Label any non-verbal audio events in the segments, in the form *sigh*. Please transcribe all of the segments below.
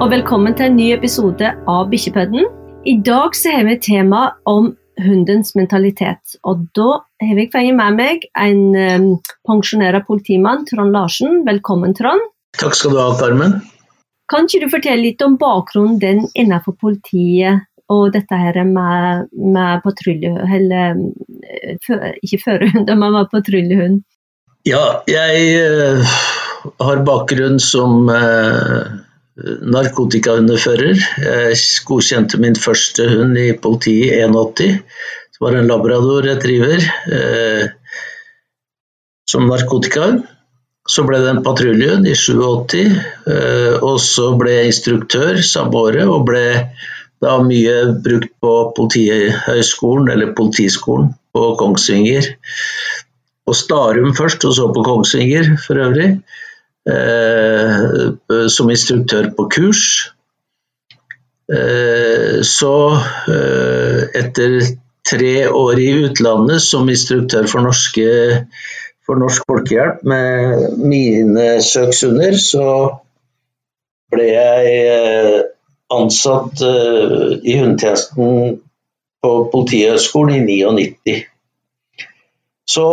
og velkommen til en ny episode av Bikkjepodden. I dag så har vi et tema om hundens mentalitet. Og da har jeg fått med meg en um, pensjonert politimann, Trond Larsen. Velkommen, Trond. Takk skal du ha, Carmen. Kan ikke du fortelle litt om bakgrunnen din innenfor politiet og dette her med, med patrulje... Eller ikke førerhund, men med patruljehund? Ja, jeg uh, har bakgrunn som uh, narkotikahundefører. Jeg godkjente min første hund i politiet i 81. Det var en labrador retriever eh, som narkotikahund. Så ble det en patruljehund i 87, eh, og så ble jeg instruktør samme året. Og ble da mye brukt på Politihøgskolen, eller Politiskolen på Kongsvinger. På Starum først, og så på Kongsvinger for øvrig. Eh, som instruktør på kurs. Eh, så, eh, etter tre år i utlandet som instruktør for, norske, for Norsk Folkehjelp med mine søkshunder, så ble jeg ansatt i hundetjenesten på Politihøgskolen i 99. Så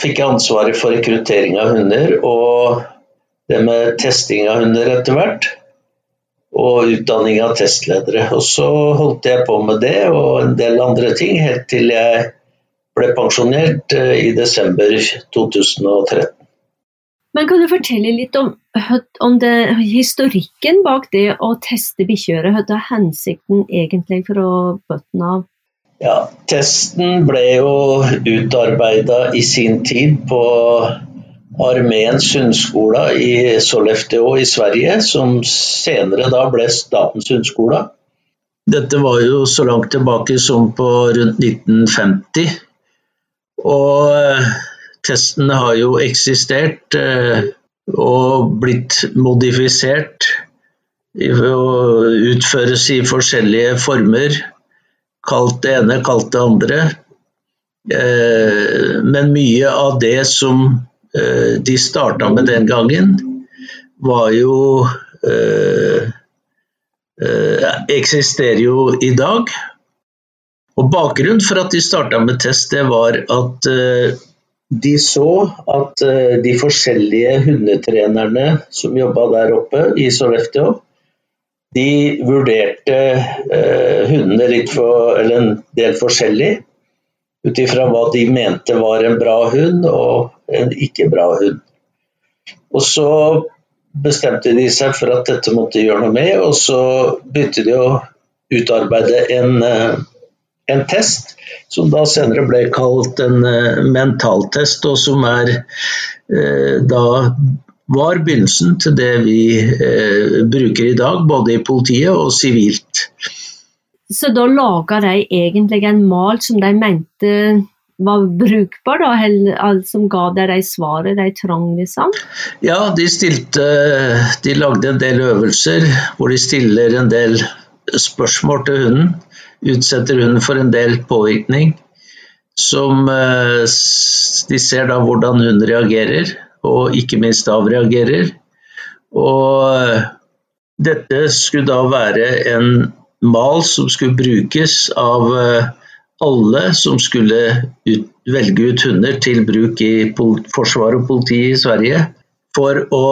fikk jeg ansvaret for rekruttering av hunder og det med testing av hunder etter hvert. Og utdanning av testledere. Og så holdt jeg på med det og en del andre ting helt til jeg ble pensjonert eh, i desember 2013. Men Kan du fortelle litt om, om det, historikken bak det å teste bikkjer? Hva er hensikten egentlig for å bøtte av? Ja, Testen ble jo utarbeida i sin tid på Armeens hundeskole i Sollefteå i Sverige, som senere da ble Statens hundeskole. Dette var jo så langt tilbake som på rundt 1950. Og testene testen har jo eksistert eh, og blitt modifisert og utføres i forskjellige former kalt det ene, kalt det andre. Eh, men mye av det som eh, de starta med den gangen, var jo eh, eksisterer jo i dag. Og Bakgrunnen for at de starta med test, det var at de så at de forskjellige hundetrenerne som jobba der oppe i Sollefteå, de vurderte eh, hundene litt for, eller en del forskjellig ut ifra hva de mente var en bra hund og en ikke bra hund. Og så bestemte de seg for at dette måtte de gjøre noe med, og så begynte de å utarbeide en, eh, en test som da senere ble kalt en uh, mentaltest, og som er eh, da var begynnelsen til det vi eh, bruker i dag, både i politiet og sivilt. Så da laga de egentlig en mal som de mente var brukbar, da, eller som ga deg de svaret de trang, liksom? Ja, de stilte De lagde en del øvelser hvor de stiller en del spørsmål til hunden. Utsetter hunden for en del påvirkning. Som eh, de ser da hvordan hunden reagerer og ikke minst avreagerer. Og dette skulle da være en mal som skulle brukes av eh, alle som skulle ut, velge ut hunder til bruk i forsvar og politi i Sverige, for å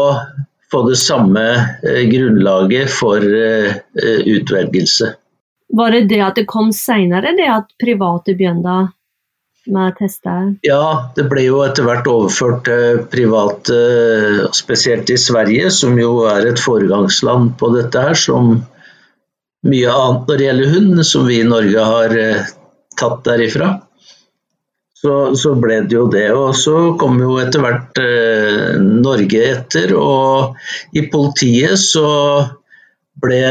få det samme eh, grunnlaget for eh, utvelgelse. Var det det at det kom seinere, det at private begynte med tester? Ja, det ble jo etter hvert overført til private, spesielt i Sverige, som jo er et foregangsland på dette her, som mye annet når det gjelder hund, som vi i Norge har eh, tatt derifra. Så, så, ble det jo det. Og så kom jo etter hvert eh, Norge etter. Og i politiet så ble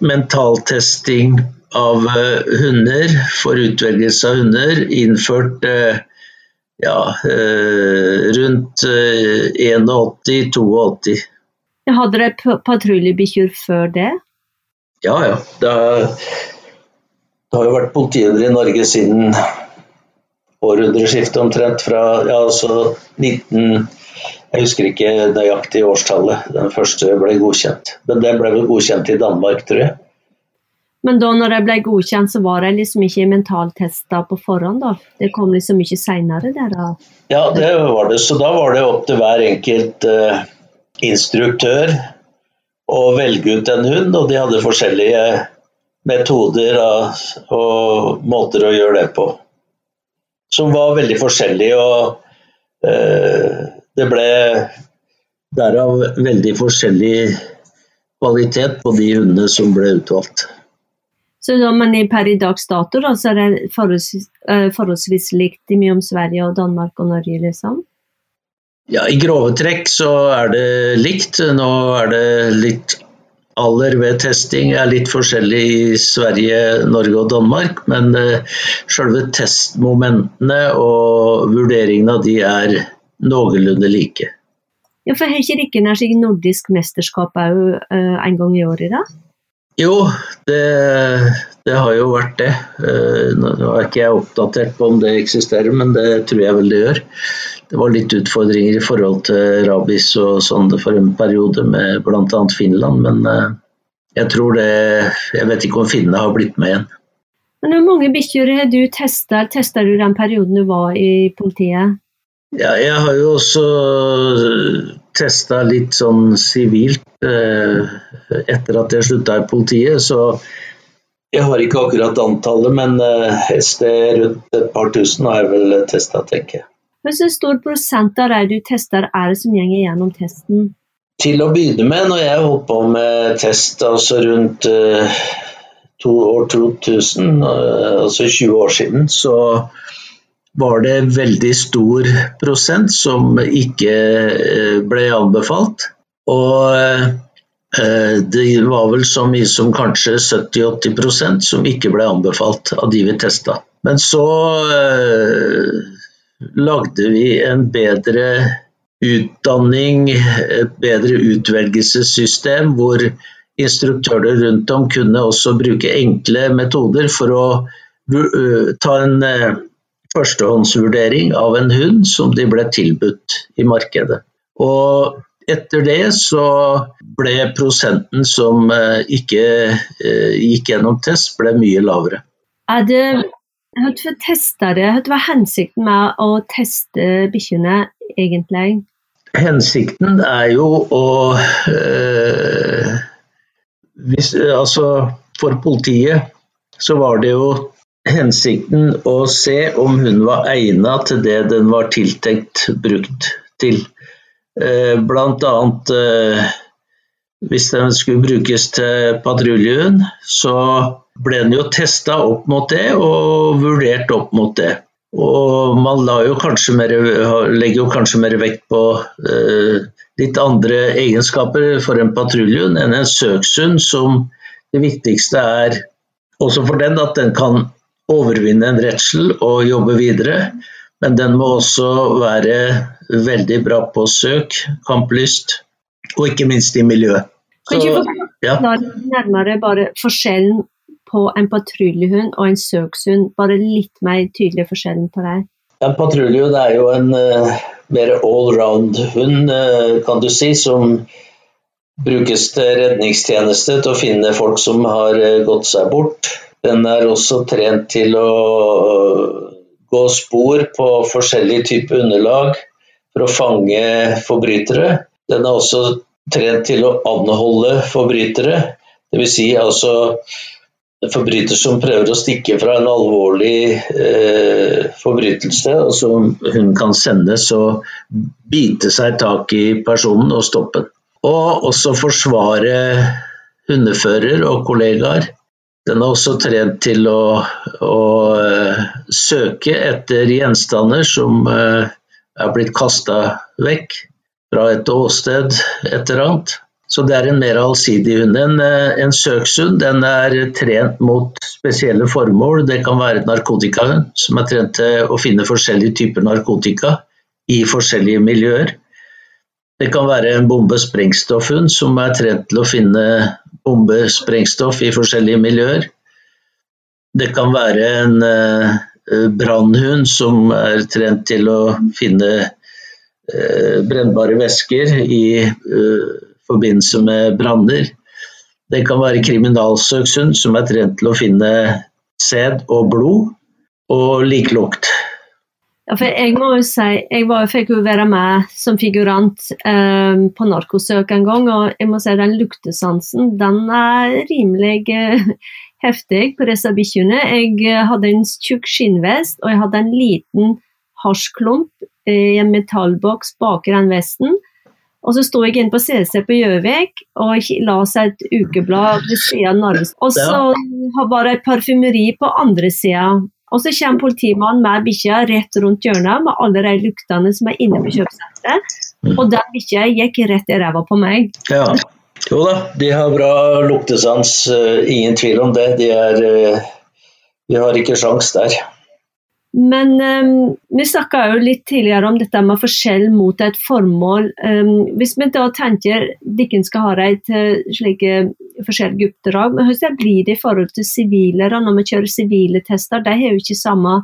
mentaltesting av eh, hunder for utvelgelse av hunder innført eh, ja, eh, rundt 81-82. Hadde dere patruljebikkjer før det? Ja, ja. Det det har jo vært politihunder i Norge siden århundreskiftet omtrent. Fra ja, altså 19, Jeg husker ikke nøyaktig årstallet den første ble godkjent. Men den ble vel godkjent i Danmark, tror jeg. Men da når jeg ble godkjent, så var jeg liksom ikke mentaltesta på forhånd? da? Det kom liksom mye seinere? Ja, det var det. Så da var det opp til hver enkelt uh, instruktør å velge ut en hund, og de hadde forskjellige metoder da, og måter å gjøre det på. Som var veldig forskjellige. og uh, det ble derav veldig forskjellig kvalitet på de hundene som ble utvalgt. Så da, men per i dags dato da, så er det forholdsvis, uh, forholdsvis likt om Sverige og Danmark og Norge, liksom? Ja, I grove trekk så er det likt. Nå er det litt alder ved testing er litt forskjellig i Sverige, Norge og Danmark. Men uh, selve testmomentene og vurderingene av de er noenlunde like. Ja, for Har ikke dere seg nordisk mesterskap òg uh, en gang i året? da? Jo, det, det, har jo vært det. Uh, nå er ikke jeg oppdatert på om det eksisterer, men det tror jeg vel det gjør. Det var litt utfordringer i forhold til rabies og sånn for en periode med bl.a. Finland, men uh, jeg tror det Jeg vet ikke om finnene har blitt med igjen. Men Hvor mange bikkjer har du? Testa du den perioden du var i politiet? Ja, jeg har jo også testa litt sånn sivilt eh, etter at jeg slutta i politiet, så jeg har ikke akkurat antallet, men eh, et sted rundt et par tusen har jeg vel testa, tenker jeg. Hvor stor prosent av de du tester er det som går gjennom testen? Til å begynne med, når jeg holdt på med test altså rundt uh, to år 2000, uh, altså 20 år siden, så var det veldig stor prosent som ikke eh, ble anbefalt. Og eh, det var vel så mye som kanskje 70-80% som ikke ble anbefalt av de vi testa. Men så eh, lagde vi en bedre utdanning, et bedre utvelgelsessystem hvor instruktører rundt om kunne også bruke enkle metoder for å ta en førstehåndsvurdering av en hund som de ble tilbudt i markedet. Og etter det så ble prosenten som eh, ikke eh, gikk gjennom test, ble mye lavere. Er det hva tester det? Hva er hensikten med å teste bikkjene egentlig? Hensikten er jo å øh, hvis, Altså for politiet så var det jo hensikten å se om hun var egnet til det den var tiltenkt brukt til. Eh, blant annet eh, hvis den skulle brukes til patruljehund, så ble den jo testa opp mot det og vurdert opp mot det. Og man jo mer, legger jo kanskje mer vekt på eh, litt andre egenskaper for en patruljehund enn en søkshund, som det viktigste er også for den at den kan overvinne en redsel og jobbe videre. Men den må også være veldig bra på søk, kamplyst, og ikke minst i miljøet. Kan du forklare nærmere bare forskjellen på en patruljehund og en søkshund? Bare litt mer tydelig forskjellen på deg? En patruljehund er jo en uh, mer allround-hund, uh, kan du si, som brukes til redningstjeneste til å finne folk som har uh, gått seg bort. Den er også trent til å gå spor på forskjellige typer underlag for å fange forbrytere. Den er også trent til å anholde forbrytere, dvs. Si altså forbryter som prøver å stikke fra en alvorlig eh, forbrytelse, og som hun kan sendes og bite seg tak i personen og stoppe den. Og også forsvare hundefører og kollegaer den er også trent til å, å uh, søke etter gjenstander som uh, er blitt kasta vekk fra et åsted, et eller annet. Så det er en mer allsidig hund. En, uh, en søkshund er trent mot spesielle formål. Det kan være narkotikahund, som er trent til å finne forskjellige typer narkotika i forskjellige miljøer. Det kan være en bombesprengstoffhund som er trent til å finne bombesprengstoff i forskjellige miljøer. Det kan være en uh, brannhund som er trent til å finne eh, brennbare væsker i eh, forbindelse med branner. Det kan være kriminalsøkshund som er trent til å finne sæd og blod, og liklukt. Ja, for jeg må jo si, jeg var, fikk jo være med som figurant eh, på narkosøk en gang, og jeg må si den luktesansen den er rimelig eh, heftig på disse bikkjene. Jeg eh, hadde en tjukk skinnvest, og jeg hadde en liten hasjklump i en metallboks bak den vesten. Og så sto jeg inne på CC på Gjøvik og la seg et ukeblad ved siden av Narvesen. Og så var det et parfymeri på andre sida. Og så kommer politimannen med bikkja rett rundt hjørnet med alle de luktene som er inne på kjøpesenteret. Mm. Og den bikkja gikk rett i ræva på meg. Ja. Jo da, de har bra luktesans, uh, ingen tvil om det. De er de har ikke sjans der. Men um, vi snakka jo litt tidligere om dette med forskjell mot et formål. Um, hvis vi da tenker dere skal ha et uh, slike forskjellige oppdrag, men hvordan blir det i forhold til sivile når vi kjører sivile tester? De har jo ikke samme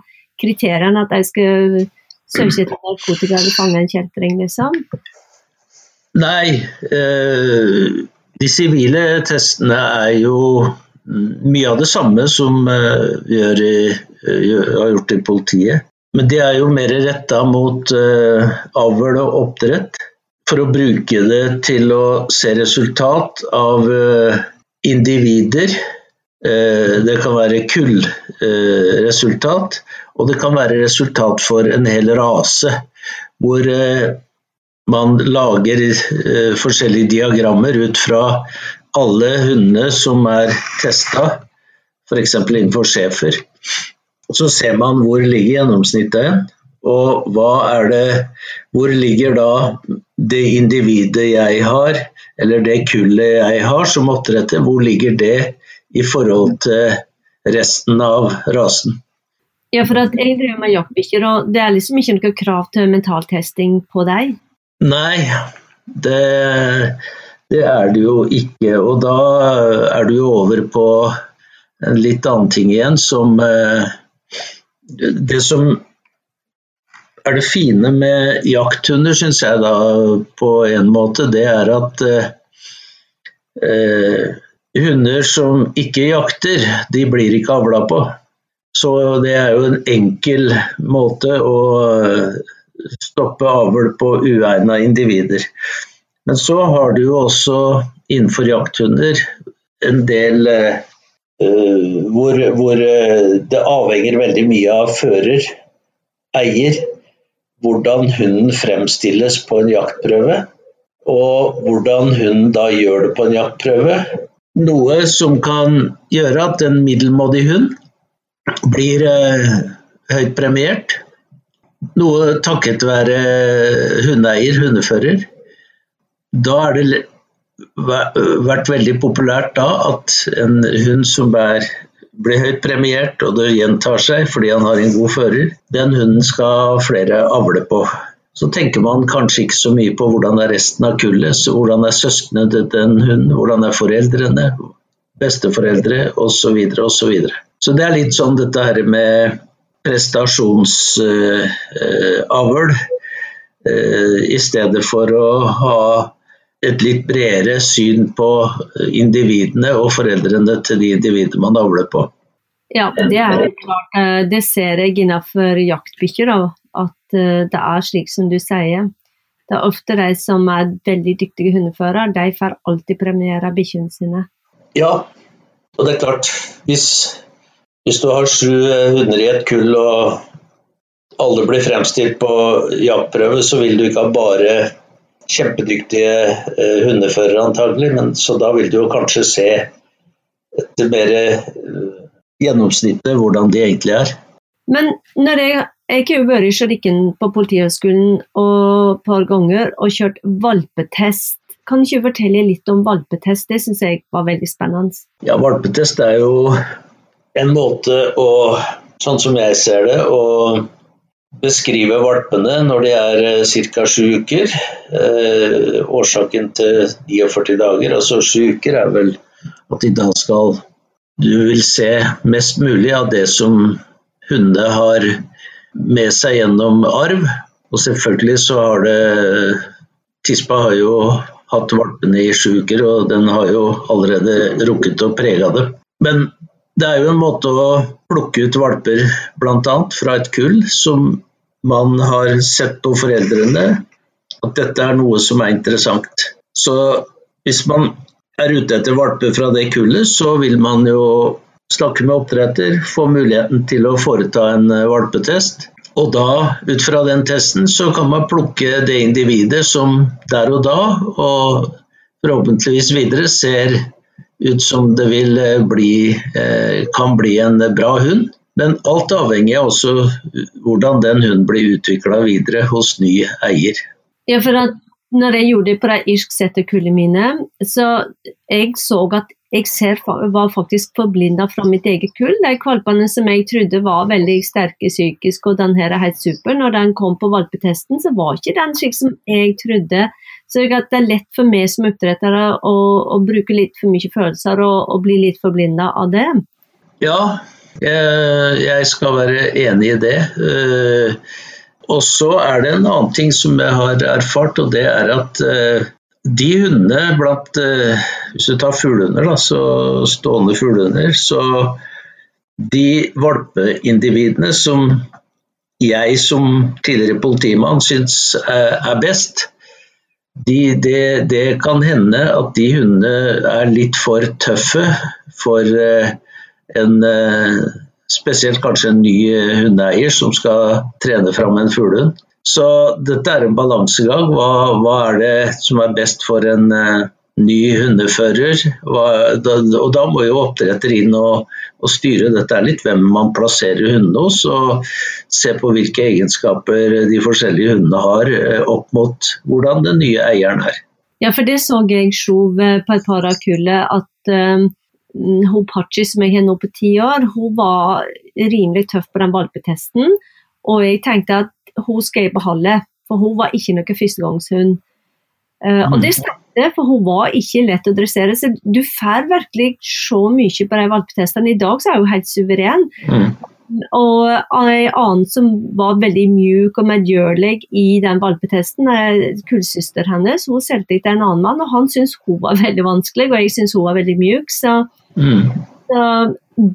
kriteriene at de skal søke etter narkotika eller fange en kjeltring, liksom? Nei, uh, de sivile testene er jo mye av det samme som uh, vi Eh, har gjort i politiet. Men det er jo mer retta mot uh, avl og oppdrett. For å bruke det til å se resultat av individer. Det kan være kullresultat, og det kan være resultat for en hel rase. Hvor man lager forskjellige diagrammer ut fra alle hundene som er testa, f.eks. innenfor schæfer. Så ser man hvor ligger gjennomsnittet, og det Hvor ligger da det individet jeg har, eller det kullet jeg har som oppdretter, hvor ligger det i forhold til resten av rasen? Ja, for at jeg driver med jaktbikkjer, og det er liksom ikke noe krav til mentaltesting på deg? Nei, det, det er det jo ikke. Og da er du jo over på en litt annen ting igjen, som eh, det som er det fine med jakthunder, syns jeg da på en måte, det er at eh, eh, hunder som ikke jakter, de blir ikke avla på. Så det er jo en enkel måte å stoppe avl på uegna individer. Men så har du jo også innenfor jakthunder en del Eh, hvor, hvor, eh, det avhenger veldig mye av fører, eier, hvordan hunden fremstilles på en jaktprøve. Og hvordan hunden da gjør det på en jaktprøve. Noe som kan gjøre at en middelmådig hund blir eh, høyt premiert. Noe takket være hundeeier, hundefører. Da er det vært veldig populært da at en hund som er, blir høyt premiert, og det gjentar seg fordi han har en god fører, den hunden skal flere avle på. Så tenker man kanskje ikke så mye på hvordan er resten av kullet, hvordan er søsknene til den hunden, hvordan er foreldrene, besteforeldre osv. Så, videre, og så, videre. så det er litt sånn dette her med prestasjonsavl. Uh, uh, I stedet for å ha et litt bredere syn på individene og foreldrene til de individene man avler på. Ja, det er klart. Eh, det ser jeg innenfor jaktbikkjer, at eh, det er slik som du sier. Det er ofte de som er veldig dyktige hundeførere, de får alltid premiere bikkjene sine. Ja, og det er klart. Hvis, hvis du har sju hunder i et kull og alle blir fremstilt på jaktprøve, så vil du ikke ha bare kjempedyktige eh, hundeførere antagelig, men så da vil du jo kanskje se etter mer eh, gjennomsnittet hvordan de egentlig er. Men når jeg, jeg har jo vært i Sjarikken på Politihøgskolen et par ganger og kjørt valpetest. Kan du ikke fortelle litt om valpetest? Det syns jeg var veldig spennende. Ja, valpetest er jo en måte å, sånn som jeg ser det, å beskrive valpene når de er eh, ca. sju uker. Eh, årsaken til 49 dager, altså sju uker, er vel at de da skal Du vil se mest mulig av det som hundene har med seg gjennom arv. Og selvfølgelig så har det Tispa har jo hatt valpene i sju uker, og den har jo allerede rukket å prege det. Men det er jo en måte å plukke ut valper bl.a. fra et kull som man har sett på foreldrene at dette er noe som er interessant. Så hvis man er ute etter valper fra det kullet, så vil man jo snakke med oppdretter, få muligheten til å foreta en valpetest. Og da, ut fra den testen, så kan man plukke det individet som der og da, og forhåpentligvis videre, ser ut som det eh, bli, eh, kan bli en bra hund. Men alt avhenger av også hvordan den hunden blir utvikla videre hos ny eier. Ja, for at når jeg gjorde det på de irsksetterkullene mine, så jeg så at jeg ser, var faktisk forblinda fra mitt eget kull. De valpene som jeg trodde var veldig sterke psykisk, og den her er helt super, når den kom på valpetesten, så var ikke den slik som jeg trodde. Så det er lett for meg som oppdrettere å, å, bruke litt for mye følelser og, og bli litt forblinda av det. Ja, jeg, jeg, skal være enig i det. Uh, og så er det en annen ting som jeg har erfart, og det er at uh, de hundene blant Hvis du tar fuglehunder, så stående fuglehunder, så de valpeindividene som jeg som tidligere politimann syns er best, de, det, det, kan hende at de hundene er litt for tøffe for en Spesielt kanskje en ny eh, hundeeier som skal trene fram en fuglehund. Så dette er en balansegang. Hva, hva, er det som er best for en uh, ny hundefører? Hva, da, og da må jo oppdretter inn og, og, styre dette litt, hvem man plasserer hundene hos. Og se på hvilke egenskaper de forskjellige hundene har, uh, opp mot hvordan den nye eieren er. Ja, for det så jeg Sjov på et par av kullet, at uh hun Pachi som jeg har nå på ti år, hun var rimelig tøff på den valpetesten. Og jeg tenkte at hun skal jeg beholde, for hun var ikke noen førstegangshund. Uh, og det mm. stemte, for hun var ikke lett å dressere. Så du får virkelig så mye på de valpetestene. I dag så er hun helt suveren. Mm. Og en annen som var veldig mjuk og medgjørlig i den valpetesten, er kullsøster hennes. Hun solgte til en annen mann, og han syntes hun var veldig vanskelig, og jeg syntes hun var veldig mjuk. Så Mm. Så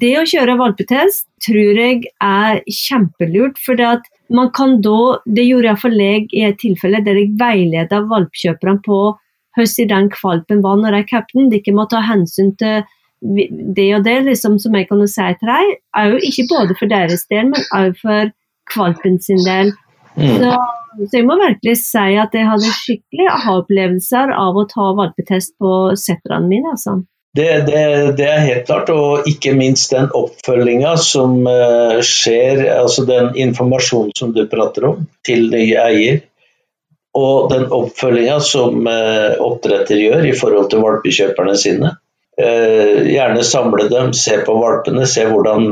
det å kjøre valpetest tror jeg er kjempelurt. For det at man kan da, det gjorde jeg i et tilfelle der jeg veileda valpkjøperne på hvordan den kvalpen var når de kjøpte den. De ikke må ta hensyn til det og det, liksom, som jeg kunne si til dem. Er jo ikke både for deres del, men også for kvalpen sin del. Mm. Så, så, jeg må virkelig si at jeg hadde skikkelig aha-opplevelser av å ta valpetest på setterne mine. altså. Det, det, det, er helt klart, og ikke minst den oppfølginga som uh, skjer, altså den informasjonen som du prater om, til nye eier. Og den oppfølginga som uh, oppdretter gjør i forhold til valpekjøperne sine. Uh, gjerne samle dem, se på valpene, se hvordan,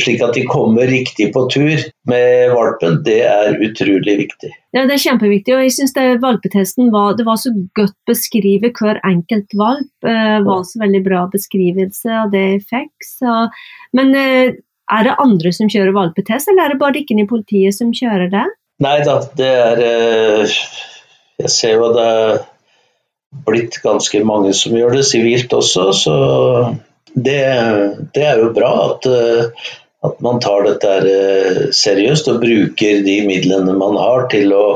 slik at de kommer riktig på tur med valpen. Det er utrolig viktig. Ja, Det er kjempeviktig. og jeg synes Valpetesten var, det var så godt beskrevet hver enkelt valp. Uh, var så veldig bra beskrivelse av det jeg fikk. Så, men uh, er det andre som kjører valpetest, eller er det bare dere i politiet som kjører det? Nei da, det er Jeg ser jo det blitt ganske mange som gjør det sivilt også, så det, det er jo bra at, eh, at, man tar dette eh, seriøst og bruker de midlene man har til å,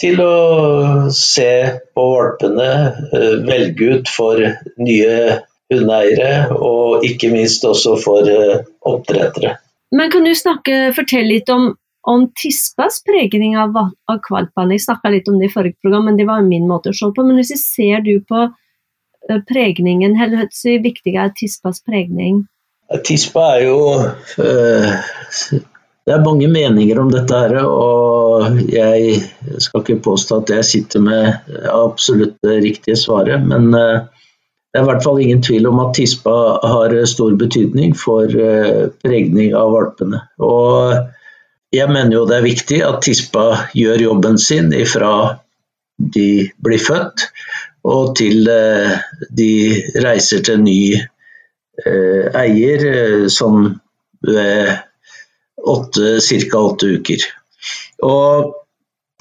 til å se på valpene, eh, velge ut for nye hundeeiere og ikke minst også for oppdrettere. Men kan du snakke, fortelle litt om om tispas pregning av, av kvalpene. Jeg snakka litt om det i forrige program, men det var min måte å se på. Men hvis ser du på pregningen, eller hvor viktig er tispas pregning? Tispa er jo øh, Det er mange meninger om dette her, og jeg skal ikke påstå at jeg sitter med absolutt det riktige svaret, men øh, det er i hvert fall ingen tvil om at tispa har stor betydning for pregning av valpene. Og jeg mener jo det er viktig at tispa gjør jobben sin ifra de blir født og til eh, de reiser til ny eh, eier eh, sånn ved ca. åtte uker. Og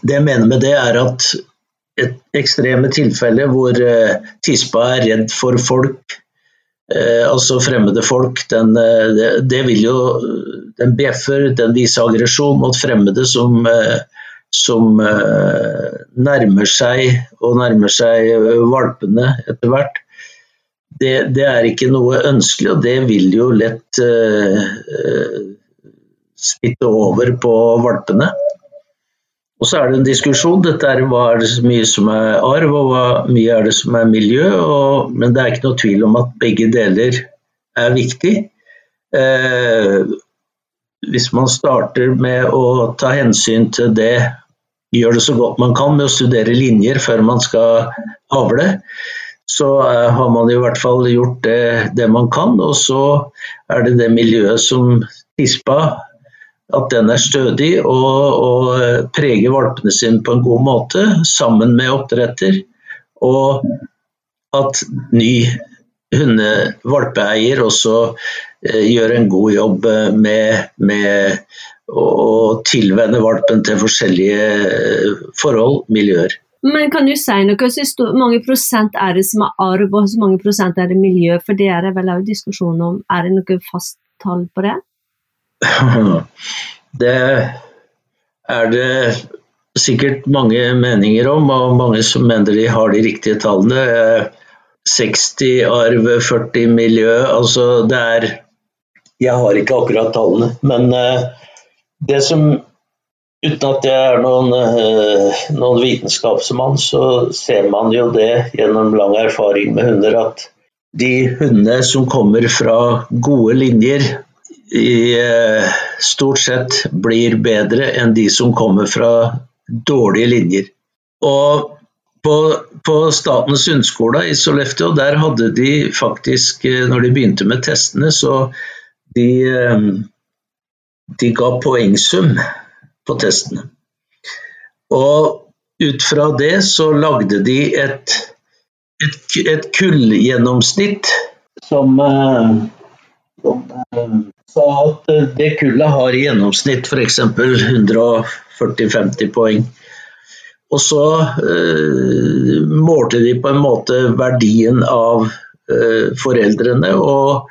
det jeg mener med det, er at et ekstreme tilfelle hvor tispa er redd for folk, altså fremmede folk, den, det, det, vil jo Den bjeffer, den viser aggresjon mot fremmede som, som nærmer seg og nærmer seg valpene etter hvert det, det, er ikke noe ønskelig, og det vil jo lett eh, smitte over på valpene. Og så er det en diskusjon. Dette er hva er det så mye som er arv, og hva mye er det som er miljø. Og, men det er ikke noe tvil om at begge deler er viktig. Eh, hvis man starter med å ta hensyn til det, gjør det så godt man kan med å studere linjer før man skal avle, så eh, har man i hvert fall gjort det, det, man kan. Og så er det det miljøet som tispa, at den er stødig og, og uh, preger valpene sine på en god måte, sammen med oppdretter. Og at ny hundevalpeeier også eh, gjør en god jobb med, med å tilvenne valpen til forskjellige forhold, miljøer. Men kan du si noe, hvor mange prosent er det som er arv, og hvor mange prosent er det miljø? For det er det vel òg diskusjon om. Er det noe fast tall på det? *clears throat* Det er det sikkert mange meninger om, og mange som mener de har de riktige tallene. 60 arv, 40 miljø. Altså det er Jeg har ikke akkurat tallene, men eh, det som Uten at jeg er noen, eh, noen, vitenskapsmann, så ser man jo det gjennom lang erfaring med hunder at de hundene som kommer fra gode linjer, i, eh, stort sett blir bedre enn de som kommer fra dårlige linjer. Og på, på Statens hundeskole i Sollefteå, der hadde de faktisk, eh, når de begynte med testene, så de, de ga poengsum på testene. Og ut fra det så lagde de et, et, et kullgjennomsnitt som, som sa at det kullet har i gjennomsnitt f.eks. 140-50 poeng. Og så uh, målte de på en måte verdien av uh, foreldrene, og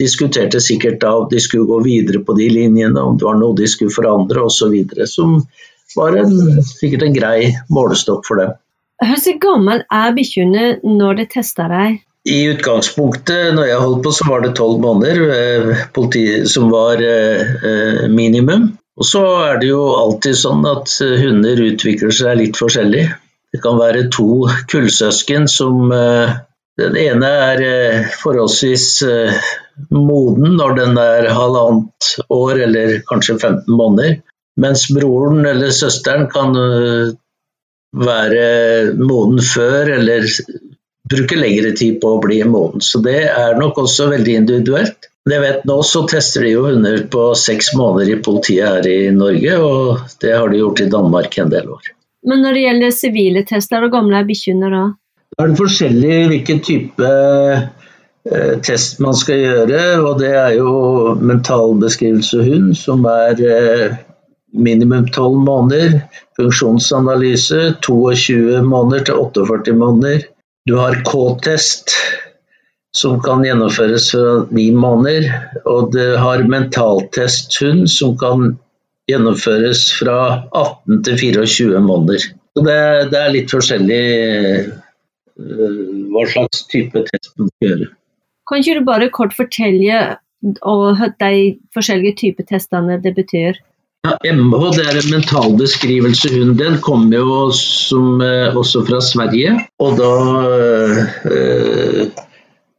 diskuterte sikkert da de skulle gå videre på de linjene, om det var noe de skulle forandre osv. Som var en, sikkert en grei målestokk for dem. Hvor gammel er bikkjene når de tester deg? I utgangspunktet, når jeg holdt på, så var det tolv måneder eh, som var eh, eh, minimum. Og så er det jo alltid sånn at hunder utvikler seg litt forskjellig. Det kan være to kullsøsken som Den ene er forholdsvis moden når den er halvannet år eller kanskje 15 måneder. Mens broren eller søsteren kan være moden før eller bruke lengre tid på å bli moden. Så det er nok også veldig individuelt. Det jeg vet nå, så tester de jo hunder på seks måneder i politiet her i Norge, og det har de gjort i Danmark en del år. Men når det gjelder sivile tester, og gamle bikkjehunder da? Da er det forskjellig hvilken type Eh, test man skal gjøre, og det er jo mentalbeskrivelse hund, som er eh, minimum 12 måneder. Funksjonsanalyse 22 måneder til 48 måneder. Du har K-test, som kan gjennomføres fra ni måneder. Og du har mentaltest hund, som kan gjennomføres fra 18 til 24 måneder. Det, det er litt forskjellig uh, hva slags type test man skal gjøre. Kan ikke du bare kort fortelle og de forskjellige typer testene det betyr? Ja, MH det er en mental beskrivelse hund. Den kommer jo som, eh, også fra Sverige. Og da eh,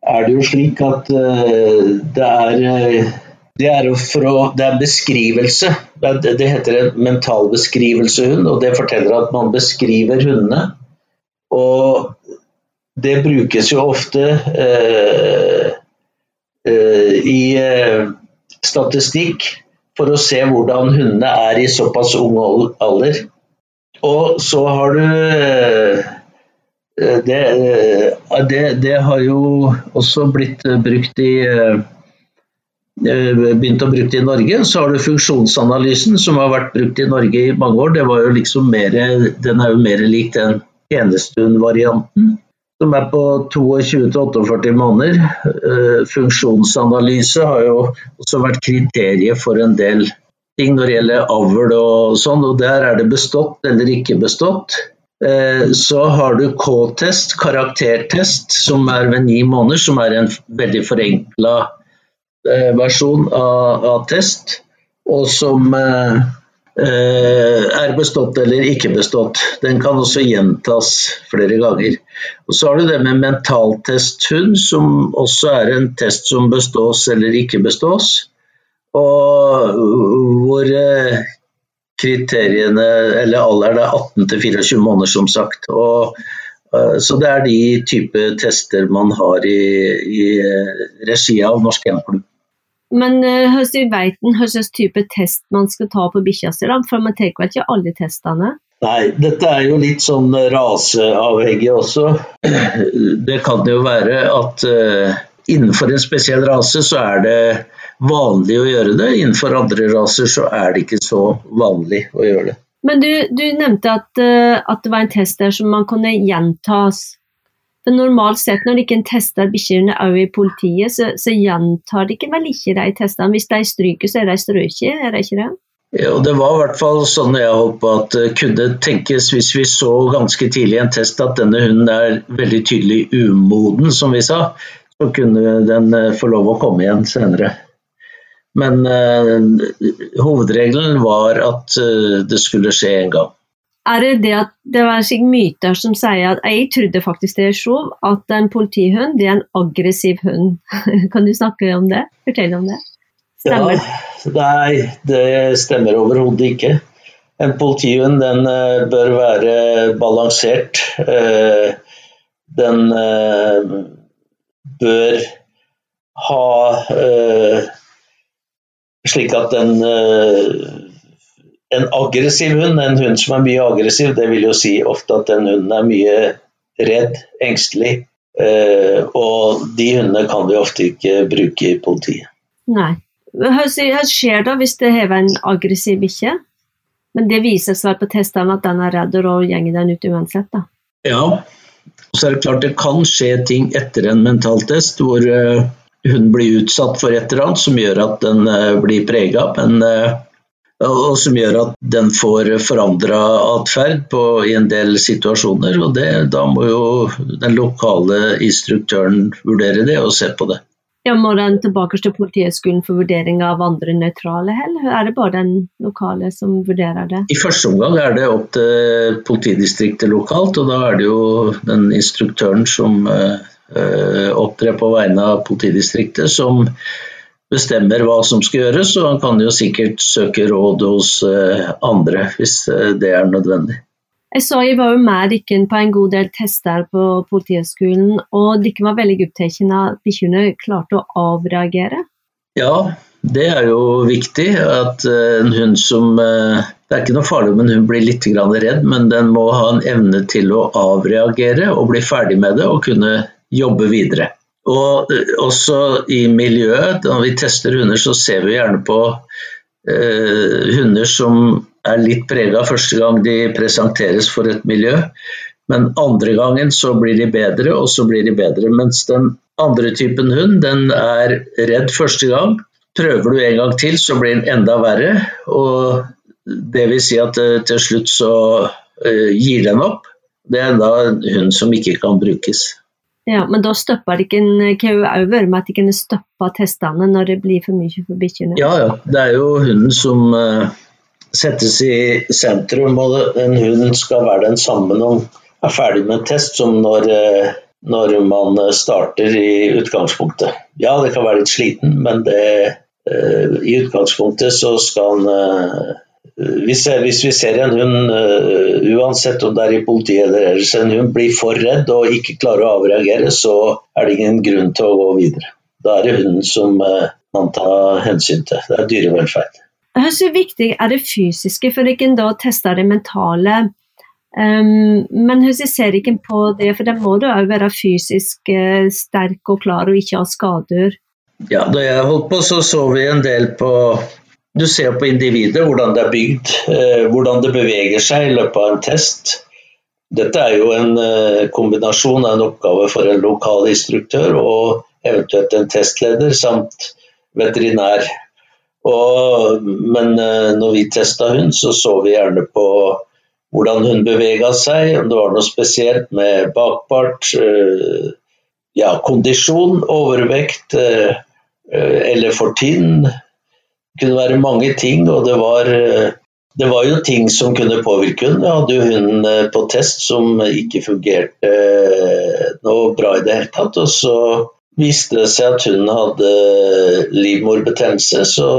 er det jo slik at eh, det er det er, å, det er beskrivelse. Det, heter en mental beskrivelse hund, og det forteller at man beskriver hundene. Og det brukes jo ofte eh, i statistikk for å se hvordan hundene er i såpass ung alder. Og så har du eh, det, eh, det, det, har jo også blitt brukt i, begynt å bruke det i Norge. Så har du funksjonsanalysen, som har vært brukt i Norge i mange år. Det var jo liksom mer, den er jo mer lik den tjenestehund-varianten, som er på 22-48 måneder. Funksjonsanalyse har jo også vært kriteriet for en del ting når det gjelder avl og sånn, og der er det bestått eller ikke bestått. Eh, så har du K-test, karaktertest, som er ved ni måneder, som er en veldig forenkla eh, versjon av, av, test, og som eh, er bestått eller ikke bestått. Den kan også gjentas flere ganger. Og Så har du det med mentaltesthund, som også er en test som bestås eller ikke bestås. Og hvor eh, kriteriene, eller alderen er 18 til 24 måneder, som sagt. Og, eh, så det er de type tester man har i, i eh, regi av Norsk Hjemmeklubb. Men hvordan vet en hvilken type test man skal ta på bikkja si? For man tar vel ikke alle testene? Nei, dette er jo litt sånn raseavhengig også. *clears throat* Det kan jo være at uh, innenfor en spesiell rase så er det vanlig å gjøre det. Innenfor andre raser så er det ikke så vanlig å gjøre det. Men du, du nevnte at, uh, at, det var en test der som man kunne gjentas. For Normalt sett når de ikke tester bikkjene òg i politiet, så, så, gjentar de ikke vel ikke de testene. Hvis de stryker, så er de strøket, er det ikke det? Ja, Det var i hvert fall sånn jeg håpa at det kunne tenkes hvis vi så ganske tidlig en test at denne hunden er veldig tydelig umoden, som vi sa, så kunne den eh, få lov å komme igjen senere. Men eh, hovedregelen var at uh, det skulle skje en gang. Er det det at det var sikkert myter som sier at jeg trodde faktisk det er sjov, at en politihund det er en aggressiv hund. *laughs* kan du snakke om det? Fortell om det. Stemmer ja, Nei, det stemmer overhodet ikke. En politihund den uh, bør være balansert. den bør ha slik at en, eh, en aggressiv hund, en hund som er mye aggressiv, det vil jo si ofte at den hunden er mye redd, engstelig. Eh, og de hundene kan vi ofte ikke bruke i politiet. Nei. Hva skjer da hvis det hever en aggressiv bikkje? Men det viser seg på testene at den er redd og går den ut uansett, da. Ja, så er det klart det kan skje ting etter en mentaltest hvor uh, hun blir utsatt for et eller annet som gjør at den uh, blir prega, uh, og som gjør at den får forandra atferd i en del situasjoner. og det, Da må jo den lokale instruktøren vurdere det og se på det. Ja, Må den tilbake til Politihøgskolen for vurdering av andre nøytrale, hell, er det bare den lokale som vurderer det? I første omgang er det opp til politidistriktet lokalt, og da er det jo den instruktøren som øh, opptrer på vegne av politidistriktet, som bestemmer hva som skal gjøres. Og han kan jo sikkert søke råd hos uh, andre hvis uh, det er nødvendig. Jeg så jeg var jo med dere på en god del tester på Politihøgskolen, og dere var veldig opptatt av at bikkjene klarte å avreagere? Ja, det er jo viktig. At eh, en hund som eh, Det er ikke noe farlig om en hund blir litt redd, men den må ha en evne til å avreagere og bli ferdig med det og kunne jobbe videre. Og eh, også i miljøet, når vi tester hunder, så ser vi gjerne på eh, hunder som er litt prega første gang de presenteres for et miljø. Men andre gangen så blir de bedre, og så blir de bedre. Mens den andre typen hund, den er redd første gang. Prøver du en gang til, så blir den enda verre. Og det vil si at eh, til slutt så uh, gir den opp. Det er da en hund som ikke kan brukes. Ja, Men da stopper ikke en kø over med at de kan stoppe testene når det blir for mye for bikkjene? Ja, ja. Det er jo hunden som uh, settes i sentrum, og en hund skal være den samme når den er ferdig med test, som når, uh, når, man starter i utgangspunktet. Ja, det kan være litt sliten, men det, uh, i utgangspunktet så skal han hvis, hvis, vi ser en hund, uh, uansett om det er i politiet eller ellers, en hund blir for redd og ikke klarer å avreagere, så er det ingen grunn til å gå videre. Da er det hunden som uh, man tar hensyn til. Det er dyrevelferd. Hvor viktig er det fysiske, for ikke da teste det mentale? Um, men hvordan ser ikke på det, for da må du òg være fysisk uh, sterk og klar og ikke ha skader? Ja, da jeg holdt på, så så vi en del på Du ser på individet, hvordan det er bygd, eh, hvordan det beveger seg i løpet av en test. Dette er jo en eh, kombinasjon av en oppgave for en lokal instruktør og eventuelt en testleder samt veterinær. Og, men eh, når vi testa hund, så så vi gjerne på hvordan hun bevega seg, om det var noe spesielt med bakpart, ja, kondisjon, overvekt eller for tynn. Kunne være mange ting, og det var, eh, det var jo ting som kunne påvirke henne. Jeg hadde jo hunden eh, på test som ikke fungerte noe bra i det hele tatt. Og så viste det seg at hun hadde livmorbetennelse, så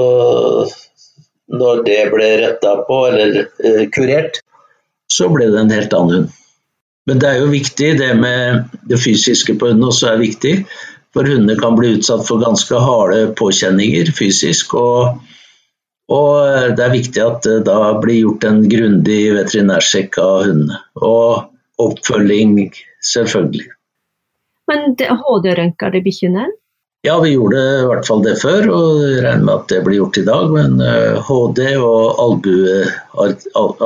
når det ble retta på, eller kurert, så ble det en helt annen hund. Men det er jo viktig, det med det fysiske på hunden også er viktig. For hunder kan bli utsatt for ganske harde påkjenninger fysisk. Og, og det er viktig at det da blir gjort en grundig veterinærsjekk av hundene. Og oppfølging, selvfølgelig. Men HD-røntga de bikkjene? Ja, vi gjorde i hvert fall det før, og regner med at det blir gjort i dag. Men HD eh, og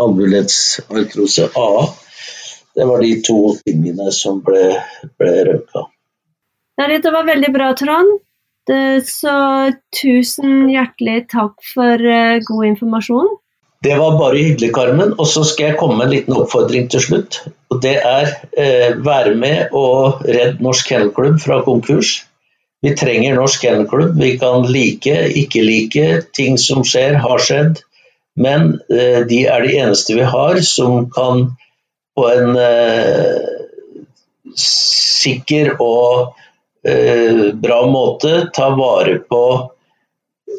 albuleddsartrose A, det var de to tingene som ble, ble rønka. Dette var veldig bra, Trond. Så tusen hjertelig takk for uh, god informasjon. Det var bare hyggelig, Carmen. Og så skal jeg komme med en liten oppfordring til slutt. Og det er eh, være med og redd Norsk Kennelklubb fra konkurs. Vi trenger Norsk Kennelklubb. Vi kan like, ikke like ting som skjer, har skjedd. Men eh, de er de eneste vi har som kan på en eh, sikker og Eh, bra måte ta vare på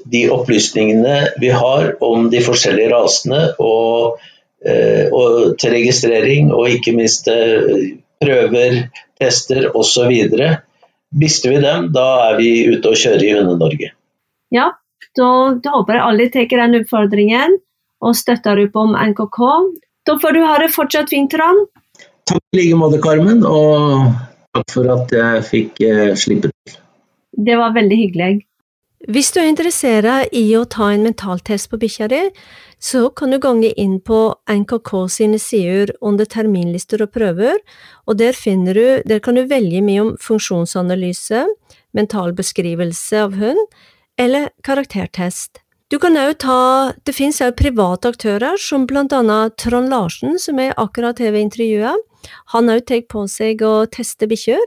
de opplysningene vi har om de forskjellige rasene, og, eh, og til registrering, og ikke minst eh, prøver, tester osv. Mister vi dem, da er vi ute og kjører i Hunde-Norge. Ja, da, da, håper jeg alle tar den utfordringen og støtter opp om NKK. Da får du ha det fortsatt fint, Trond. Takk i like måte, Carmen. og Takk for at jeg fikk eh, slippe til. Det var veldig hyggelig. Hvis du er interessert i å ta en mentaltest på bikkja di, så kan du gange inn på NKK sine sider under terminlister og prøver, og der finner du, der kan du velge mye om funksjonsanalyse, mental beskrivelse av hund, eller karaktertest. Du kan òg ta, det finnes òg private aktører, som blant annet Trond Larsen, som jeg akkurat har intervjuet, han òg tar på seg å teste bikkjer.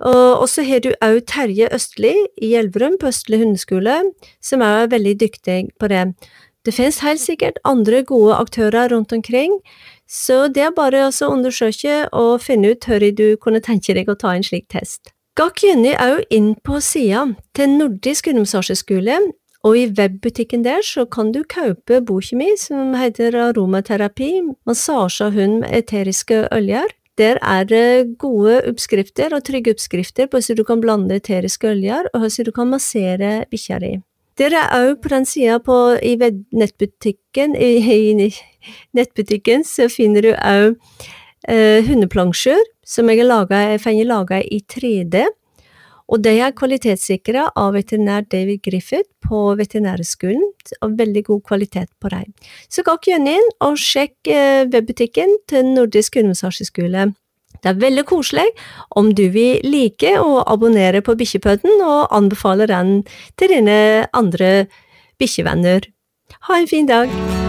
Og så har du òg Terje Østli i Elverum på Østli hundeskole, som er veldig dyktig på det. Det finnes helt sikkert andre gode aktører rundt omkring, så det er bare å undersøke og finne ut hvor du kunne tenke deg å ta en slik test. Gakk gjerne òg inn på sida til Nordisk hundemassasjeskole og i webbutikken der så kan du kjøpe boka som heter Aromaterapi, massasje av hund med eteriske oljer. Der er det gode oppskrifter og trygge oppskrifter på hvordan du kan blande eteriske oljer, og hvordan du kan massere bikkja di. Der er òg på den sida i nettbutikken, i, i, nettbutikken så finner du òg eh, hundeplansjer som jeg har laga i 3D og de er kvalitetssikra av veterinær David Griffith på Veterinærskolen, og veldig god kvalitet på dem. Så gå gjerne inn og sjekk eh, webbutikken til Nordisk hundemassasjeskole. Det er veldig koselig om du vil like å abonnere på Bikkjepodden og anbefale den til dine andre bikkjevenner. Ha en fin dag!